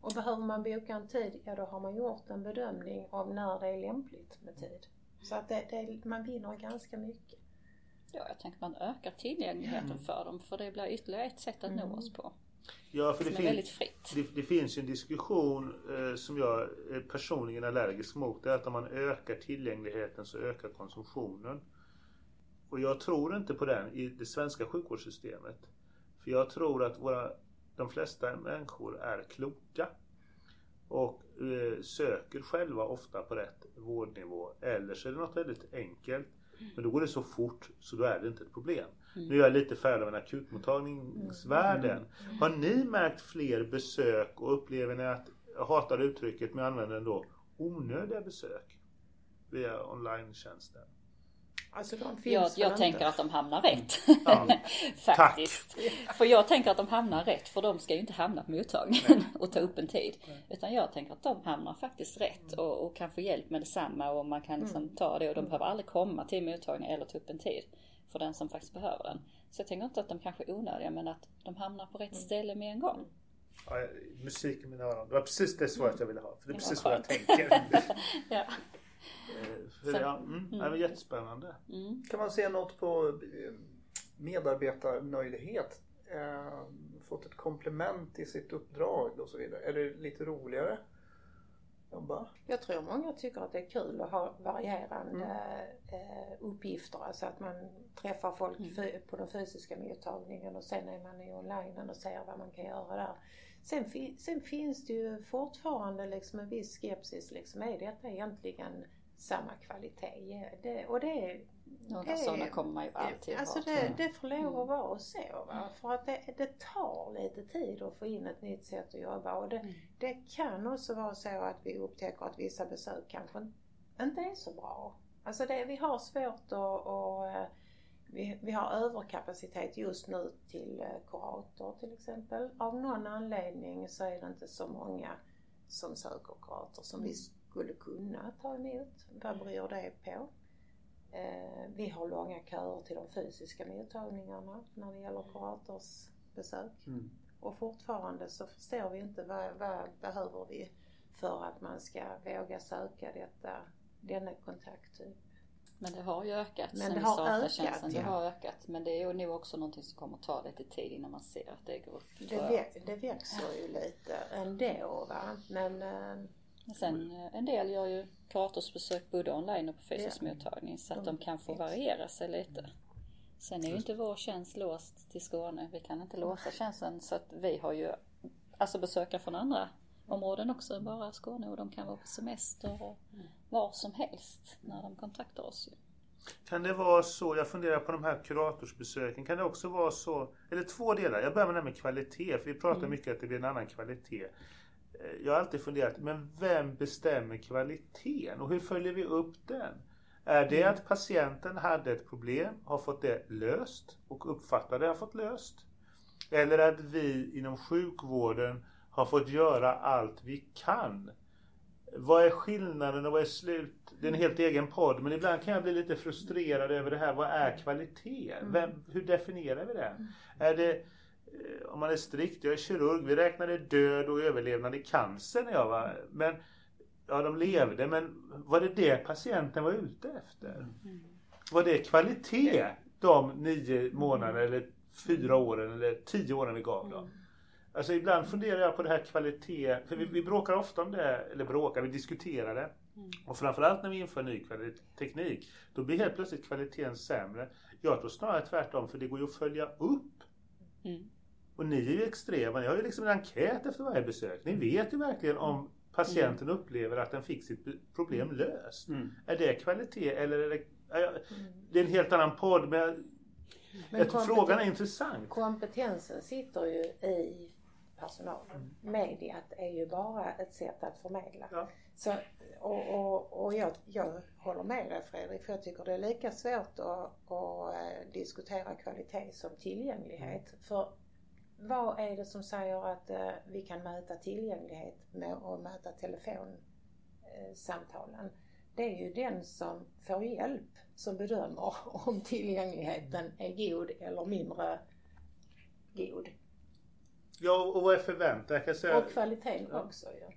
Och behöver man boka en tid, ja då har man gjort en bedömning av när det är lämpligt med tid. Så att det, det, man vinner ganska mycket. Ja, jag tänker man ökar tillgängligheten mm. för dem för det blir ytterligare ett sätt att mm. nå oss på. Ja, för det, fritt. Det, det, finns ju en diskussion eh, som jag är personligen allergisk mot. Det är att om man ökar tillgängligheten så ökar konsumtionen. Och jag tror inte på den i det svenska sjukvårdssystemet. För jag tror att våra de flesta människor är kloka och eh, söker själva ofta på rätt vårdnivå. Eller så är det något väldigt enkelt. Men då går det så fort så då är det inte ett problem. Mm. Nu är jag lite färdig med akutmottagningsvärlden. Mm. Har ni märkt fler besök och upplever ni att, jag hatar uttrycket men jag använder det ändå, onödiga besök via online-tjänsten? Alltså jag, jag tänker att de hamnar rätt. Ja. *laughs* Faktiskt. Tack. För jag tänker att de hamnar rätt för de ska ju inte hamna på mottagningen *laughs* och ta upp en tid. Utan jag tänker att de hamnar faktiskt rätt och, och kan få hjälp med detsamma och man kan liksom mm. ta det och de behöver aldrig komma till mottagningen eller ta upp en tid. För den som faktiskt behöver den. Så jag tänker inte att de kanske är onödiga men att de hamnar på rätt mm. ställe med en gång. Ja, musik i mina öron. Det var precis det svaret jag ville ha. För det är precis vad jag tänker. *laughs* ja. Eh, för, ja, mm, Det var jättespännande. Mm. Kan man se något på eh, medarbetarnöjdhet? Eh, fått ett komplement i sitt uppdrag och så vidare. Är det lite roligare jobba? Jag tror många tycker att det är kul att ha varierande mm. uppgifter. Alltså att man träffar folk mm. på den fysiska mottagningen och sen är man i online och ser vad man kan göra där. Sen, sen finns det ju fortfarande liksom en viss skepsis. Liksom, är detta egentligen samma kvalitet? Det, och det, Några sådana kommer man ju alltid Alltså det, det får lov att vara så. Va? För att det, det tar lite tid att få in ett nytt sätt att jobba. Och det, mm. det kan också vara så att vi upptäcker att vissa besök kanske inte är så bra. Alltså det, vi har svårt att, att vi, vi har överkapacitet just nu till eh, kurator till exempel. Av någon anledning så är det inte så många som söker kurator som vi mm. skulle kunna ta emot. Vad beror det på? Eh, vi har långa köer till de fysiska mottagningarna när det gäller kuratorsbesök. Mm. Och fortfarande så förstår vi inte vad, vad behöver vi för att man ska våga söka detta, denna kontakttyp. Men det har ju ökat men sen det har ökat, tjänsten. Det har ökat. Men det är nog också någonting som kommer ta lite tid innan man ser att det går upp. Det, väx, det växer ju lite ändå va. Men, men sen eh, en del gör ju kuratorsbesök både online och på fysisk ja. mottagning så att de kan få variera sig lite. Sen är ju inte vår tjänst låst till Skåne. Vi kan inte låsa tjänsten så att vi har ju alltså besökare från andra områden också än bara Skåne och de kan vara på semester och var som helst när de kontaktar oss. Kan det vara så, jag funderar på de här kuratorsbesöken, kan det också vara så, eller två delar, jag börjar med det här med kvalitet, för vi pratar mm. mycket att det blir en annan kvalitet. Eh, jag har alltid funderat, men vem bestämmer kvaliteten och hur följer vi upp den? Är det mm. att patienten hade ett problem, har fått det löst och uppfattade har fått löst? Eller att vi inom sjukvården har fått göra allt vi kan. Vad är skillnaden och vad är slut? Det är en helt egen podd men ibland kan jag bli lite frustrerad över det här. Vad är kvalitet? Mm. Vem, hur definierar vi det? Är det eh, om man är strikt, jag är kirurg, vi räknade död och överlevnad i cancer när jag var... Men, ja, de levde, men var det det patienten var ute efter? Mm. Var det kvalitet de nio månader eller fyra åren eller tio åren vi gav dem? Alltså ibland funderar jag på det här kvalitet, för vi, vi bråkar ofta om det, eller bråkar, vi diskuterar det. Mm. Och framförallt när vi inför ny teknik, då blir helt plötsligt kvaliteten sämre. Jag tror snarare tvärtom, för det går ju att följa upp. Mm. Och ni är ju extrema, ni har ju liksom en enkät efter varje besök. Ni vet ju verkligen om patienten mm. upplever att den fick sitt problem mm. löst. Mm. Är det kvalitet eller är det... Det är en helt annan podd men, men frågan är intressant. Kompetensen sitter ju i personalen. Mm. Mediet är ju bara ett sätt att förmedla. Ja. Så, och och, och jag, jag håller med dig Fredrik, för jag tycker det är lika svårt att, att eh, diskutera kvalitet som tillgänglighet. Mm. För vad är det som säger att uh, vi kan mäta tillgänglighet med att mäta telefonsamtalen? Uh, det är ju den som får hjälp som bedömer *laughs* om tillgängligheten är god eller mindre god. Ja, och vad är förväntan? Jag säga, och kvaliteten ja. också ja.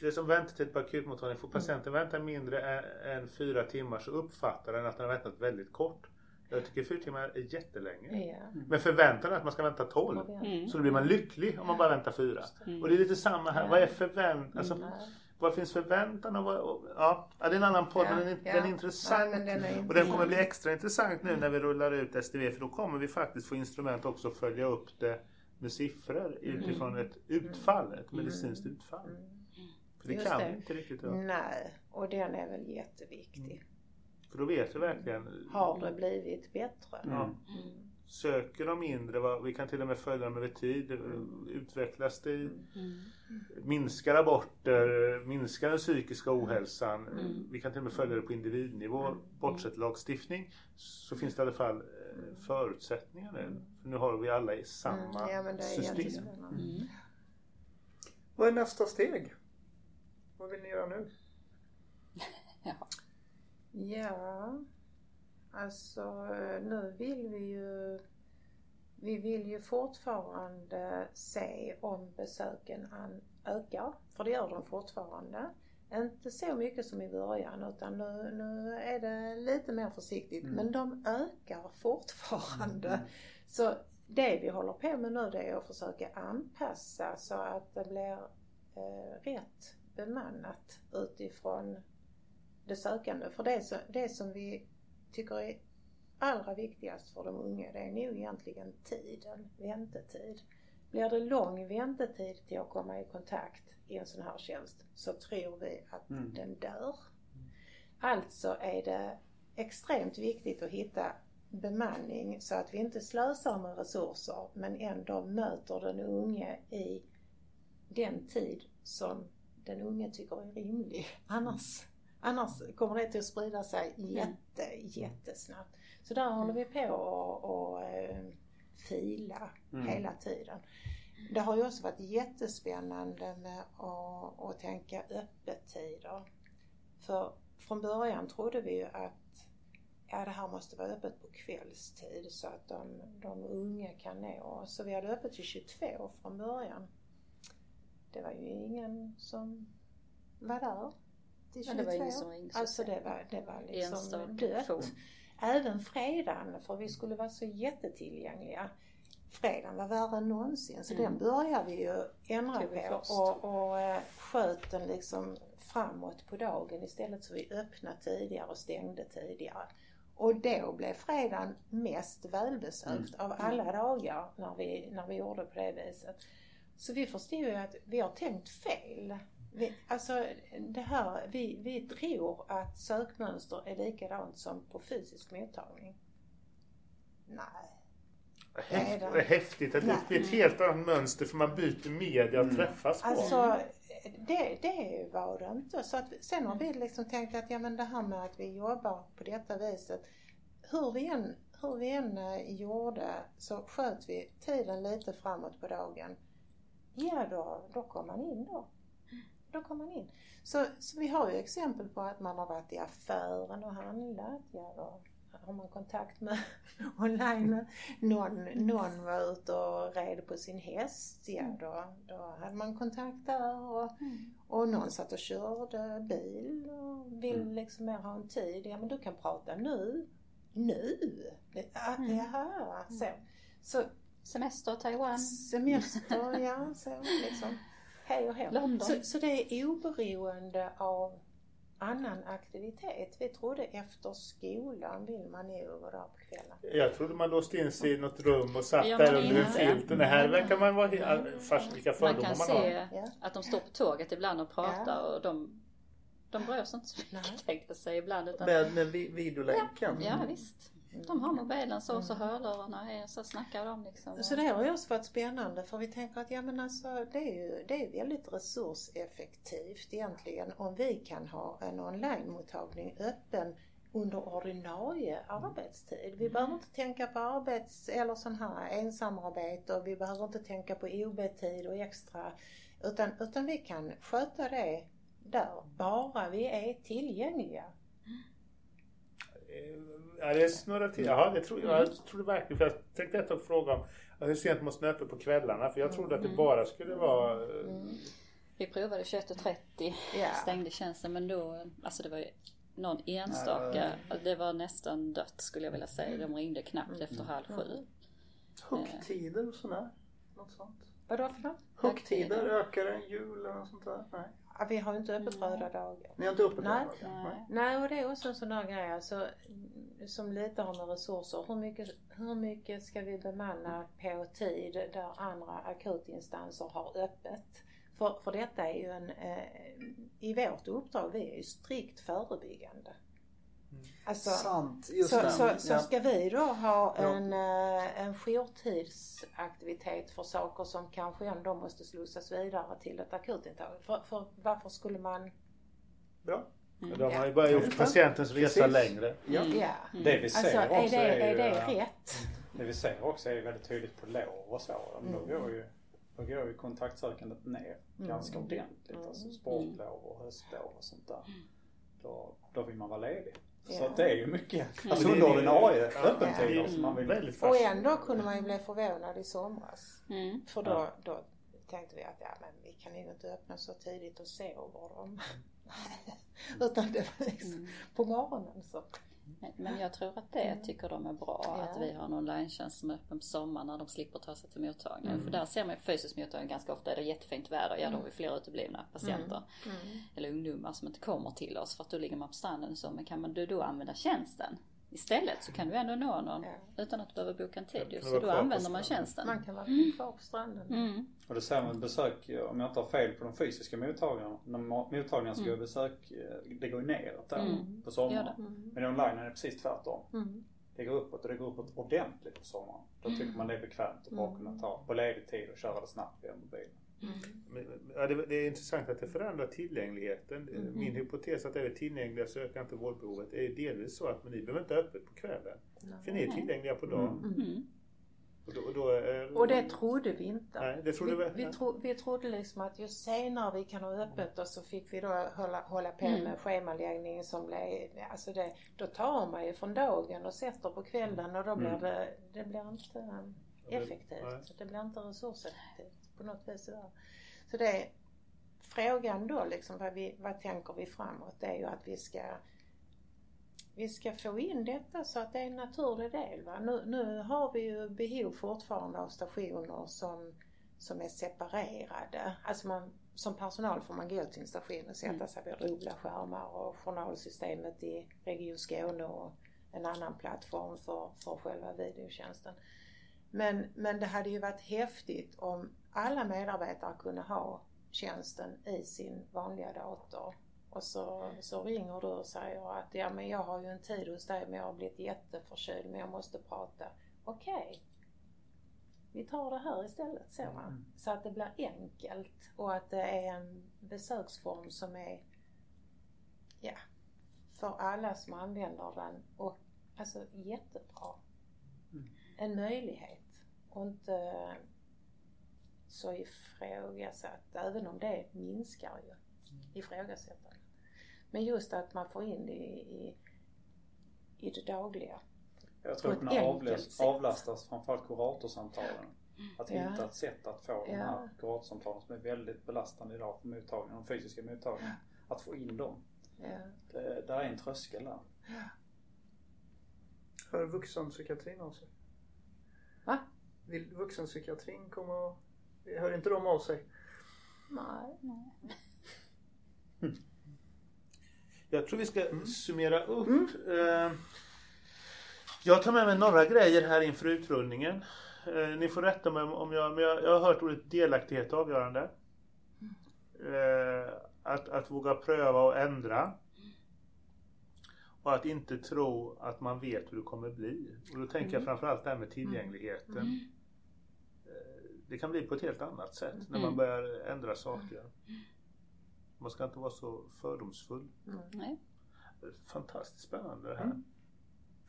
Det är som väntetid på akutmottagning. Får patienten mm. vänta mindre än, än fyra timmar så uppfattar den att den har väntat väldigt kort. Jag tycker fyra timmar är jättelänge. Ja. Mm. Men förväntan är att man ska vänta tolv. Mm. Så då blir man lycklig om man bara väntar fyra. Mm. Och det är lite samma här. Ja. Vad är förväntan? Alltså, mm. Vad finns förväntan? Och vad, och, ja, det är en annan podd ja, men den, ja. den är intressant. Den är och den kommer bli extra intressant nu när vi rullar ut STV för då kommer vi faktiskt få instrument också att följa upp det med siffror utifrån ett utfall, ett medicinskt utfall. För det Just kan vi inte riktigt göra. Nej, och den är väl jätteviktig. Mm. För då vet vi verkligen. Har det blivit bättre? Mm. Mm. Söker de mindre, vi kan till och med följa dem över tid. Utvecklas det? Mm. Minskar aborter? Minskar den psykiska ohälsan? Mm. Vi kan till och med följa det på individnivå. Mm. Bortsett lagstiftning så finns det i alla fall förutsättningar nu. För nu har vi alla i samma ja, system. Vad är nästa steg? Vad vill ni göra nu? *laughs* ja. ja, alltså nu vill vi ju vi vill ju fortfarande se om besöken ökar, för det gör de fortfarande. Inte så mycket som i början utan nu, nu är det lite mer försiktigt. Mm. Men de ökar fortfarande. Mm. Så det vi håller på med nu det är att försöka anpassa så att det blir eh, rätt bemannat utifrån det sökande. För det, så, det som vi tycker är allra viktigast för de unga det är nog egentligen tiden, väntetid. Blir det lång väntetid till att komma i kontakt i en sån här tjänst så tror vi att Mm. den dör. Alltså är det extremt viktigt att hitta bemanning så att vi inte slösar med resurser men ändå möter den unge i den tid som den unge tycker är rimlig. Annars, annars kommer det att sprida sig jätte, jättesnabbt. Så där håller vi på och, och eh, fila Mm. hela tiden. Det har ju också varit jättespännande med att, att tänka öppettider. För från början trodde vi ju att ja, det här måste vara öppet på kvällstid så att de, de unga kan nå oss. Så vi hade öppet till 22 från början. Det var ju ingen som var där till 22. Ja, det var ingen som ringde så Alltså det var, det var liksom dött. Även fredagen, för vi skulle vara så jättetillgängliga. Fredagen var värre än någonsin så Mm. den började vi ju ändra vi på först. och, och eh, sköt den liksom framåt på dagen istället så vi öppnade tidigare och stängde tidigare. Och då blev fredagen mest välbesökt av alla dagar när vi, när vi gjorde på det viset. Så vi förstod ju att vi har tänkt fel. Vi, alltså det här, vi, vi tror att sökmönster är likadant som på fysisk mottagning. Nej. Häftigt, Nej, det är häftigt att det blir ett helt annat mönster för man byter media och träffas på. Alltså det, det var det inte. Så att, sen har vi liksom tänkt att ja men det här med att vi jobbar på detta viset. Hur vi än, hur vi än eh, gjorde så sköt vi tiden lite framåt på dagen. Ja då, då kom man in då. Då kom man in. Så, så vi har ju exempel på att man har varit i affären och handlat. Ja då har man kontakt med *laughs* online. Någon, någon var ute och red på sin häst. Ja då, då hade man kontakt där. Och, och någon satt och körde bil och vill liksom mer ha en tid. Ja men du kan prata nu. Nu? Det, ah, Mm. Jaha, så. Så Semester, Taiwan. semester, ja så liksom. Hej och hå. Så, så det är oberoende av annan aktivitet. Vi trodde efter skolan vill man nog vara där på kvällen. Jag trodde man låste in sig i något rum och satt Ja, där under en filt. Det här verkar man vara helt... Fast vilka Man fördomar kan man har. se Ja. att de står på tåget ibland och pratar Ja. och de, de bryr sig inte så mycket tänkte jag säga ibland. Utan, Med, med vi- videolänken. ja visst. De har mobilen så och så hörlurarna är så snackar de liksom. Så det har ju också varit spännande för vi tänker att ja men alltså det är ju det är väldigt resurseffektivt egentligen om vi kan ha en online-mottagning öppen under ordinarie arbetstid. Vi behöver inte tänka på arbets eller sån här ensamarbete och vi behöver inte tänka på OB-tid och extra utan, utan vi kan sköta det där bara vi är tillgängliga. Ja, det snurrar till. Jaha, det tror jag, jag trodde verkligen. För jag tänkte ett tag fråga om hur sent måste ni öppna på kvällarna? För jag trodde att det bara skulle vara... eh, Vi provade 21.30 Ja. stängde tjänsten men då, alltså det var ju någon enstaka, det var nästan dött skulle jag vilja säga. De ringde knappt efter halv sju. Högtider och sådär? Något sånt? Vadå för något? Högtider, ökar det? Jul eller något sånt där? Nej. Ja, vi har ju inte öppet röda dagar. Ni har inte öppet Nej. där? Nej. Nej, och det är också en sån där grej alltså, som lite har med resurser. Hur mycket, hur mycket ska vi bemanna på tid där andra akutinstanser har öppet? För, för detta är ju en, eh, i vårt uppdrag, vi är ju strikt förebyggande. Alltså, Sant, just så, så, så Ja. ska vi då ha Ja. en, eh, en jourtidsaktivitet för saker som kanske ändå måste slussas vidare till ett akutintag? För, för varför skulle man Bra. Och De har ju bara gjort patientens resa Precis. längre. Ja. Ja. Det vi ser Alltså är också det, är, är ju, det eh, rätt? Det vi ser också är väldigt tydligt på lov och så. Men Då Mm. går ju, då går ju kontaktsökandet ner ganska ordentligt. Alltså sportlov och höstlov och sånt där. Då, då vill man vara ledig. Så det är ju mycket, alltså Det är- under ordinarie Ja, öppettider som man vill. Väldigt Och ändå kunde man ju bli förvånad i somras. Mm. För då, då tänkte vi att ja, men vi kan ju inte öppna så tidigt och sover de. *laughs* Utan det var liksom på morgonen så. Men jag tror att det tycker de är bra ja. att vi har en online som är öppen på sommaren när de slipper ta sig till mottagningen. Mm. För där ser man fysisk mottagning ganska ofta är det jättefint väder, ja då har vi fler uteblivna patienter. Mm. Mm. Eller ungdomar som inte kommer till oss för att då ligger man på stranden så. Men kan man då använda tjänsten istället så kan du ändå nå någon ja. utan att du behöver boka en tid. Så då använder man tjänsten. Man kan vara mm. kvar på stranden. Mm. Och det ser man besök, om jag inte har fel på de fysiska mottagningarna, när mottagningarna ska mm. besök, eh, det går ju neråt där mm. på sommaren. Mm. Men online är det precis tvärtom. Mm. Det går uppåt och det går uppåt ordentligt på sommaren. Då tycker man det är bekvämt att bara kunna ta på ledig tid och köra det snabbt via mobilen. Mm. Ja, det, det, är intressant att det förändrar tillgängligheten. Mm. Min hypotes att det är tillgängliga sökande till vårdbehovet är delvis så att ni behöver inte öppet på kvällen. Nej. För ni är tillgängliga på dagen. Mm. Mm. Och, då, och, då är, och, det trodde vi inte. Nej, det trodde vi, vi, vi, tro, vi trodde liksom att ju senare vi kan ha öppet och så fick vi då hålla, hålla på med mm. schemaläggningen som blev, alltså det, då tar man ju från dagen och sätter på kvällen och då blir mm. det, det blir inte effektivt. Det, det blir inte resurseffektivt på något vis. Sådär. Så det är frågan då liksom, vad, vi, vad tänker vi framåt? Det är ju att vi ska vi ska få in detta så att det är en naturlig del. Va? Nu, nu har vi ju behov fortfarande av stationer som, som är separerade. Alltså man, som personal får man gå till en station och sätta mm. sig vid dubbla skärmar och journalsystemet i Region Skåne och en annan plattform för, för själva videotjänsten. Men, men det hade ju varit häftigt om alla medarbetare kunde ha tjänsten i sin vanliga dator. Och så, så ringer du och säger att ja men jag har ju en tid hos dig men jag har blivit jätteförkyld men jag måste prata. Okej. Okay. Vi tar det här istället så. Mm. Så att det blir enkelt och att det är en besöksform som är ja, för alla som använder den och alltså jättebra. Mm. En möjlighet och inte så ifrågasatt, även om det minskar ju ifrågasättandet. Men just att man får in det i, i, i det dagliga. Jag tror att kunna avläs, avlastas framförallt kuratorsamtalen. Att ja. hitta ett sätt att få ja. de här kuratorsamtalen som är väldigt belastande idag för mottagningen, de fysiska mottagningarna. Ja. Att få in dem. Ja. Det, där är en tröskel där. Ja. Hör vuxenpsykiatrin av sig? Va? Vill vuxenpsykiatrin komma och Hör inte de av sig? Nej. *laughs* *laughs* Jag tror vi ska mm. summera upp. Mm. Eh, jag tar med mig några grejer här inför utrullningen. Eh, ni får rätta mig om jag, men jag, jag har hört ordet delaktighet avgörande. Eh, att, att våga pröva och ändra. Och att inte tro att man vet hur det kommer bli. Och då tänker jag mm. framförallt det här med tillgängligheten. Mm det kan bli på ett helt annat sätt när man mm. börjar ändra saker. Man ska inte vara så fördomsfull. Nej. Fantastiskt spännande det här. Mm.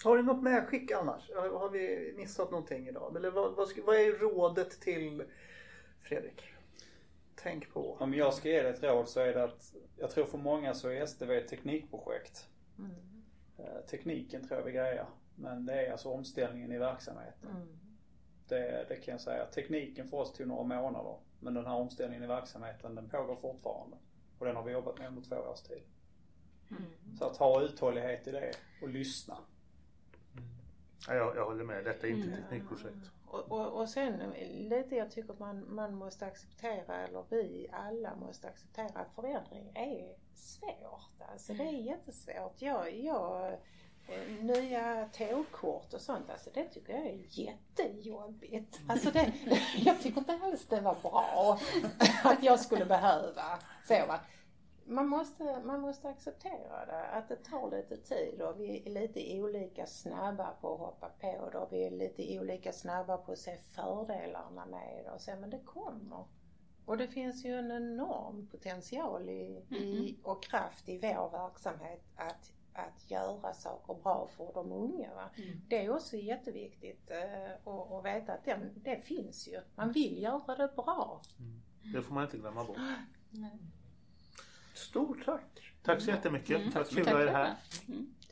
Har du något medskick annars? Har vi missat någonting idag? Eller vad, vad, vad är rådet till Fredrik? Tänk på. Om jag ska ge dig ett råd så är det att jag tror för många så är STV ett teknikprojekt. Mm. Eh, tekniken tror jag vi grejer. Men det är alltså omställningen i verksamheten. Mm. Det, det kan jag säga. Tekniken för oss tog några månader. Men den här omställningen i verksamheten den pågår fortfarande. Och den har vi jobbat med under två års tid. Mm. Så att ha uthållighet i det och lyssna. Mm. Ja, jag, jag håller med. Detta är inte ett mm. teknikprojekt. Och, och, och sen lite jag tycker att man, man måste acceptera, eller vi alla måste acceptera att förändring är svårt. Alltså det är jättesvårt. Jag, jag nya tågkort och sånt, alltså det tycker jag är jättejobbigt. Alltså det, *laughs* jag tycker inte alls det var bra *laughs* att jag skulle behöva så va. Man måste, man måste acceptera det, att det tar lite tid och vi är lite olika snabba på att hoppa på det och vi är lite olika snabba på att se fördelarna med det och så, men det kommer. Och det finns ju en enorm potential i, i, och kraft i vår verksamhet att att göra saker bra för de unga. Va? Mm. Det är också jätteviktigt eh, att veta att den, det finns ju. Man vill göra det bra. Mm. Det får man inte glömma bort. Stort tack! Tack så jättemycket. Mm. Tack för att du var här. Mm.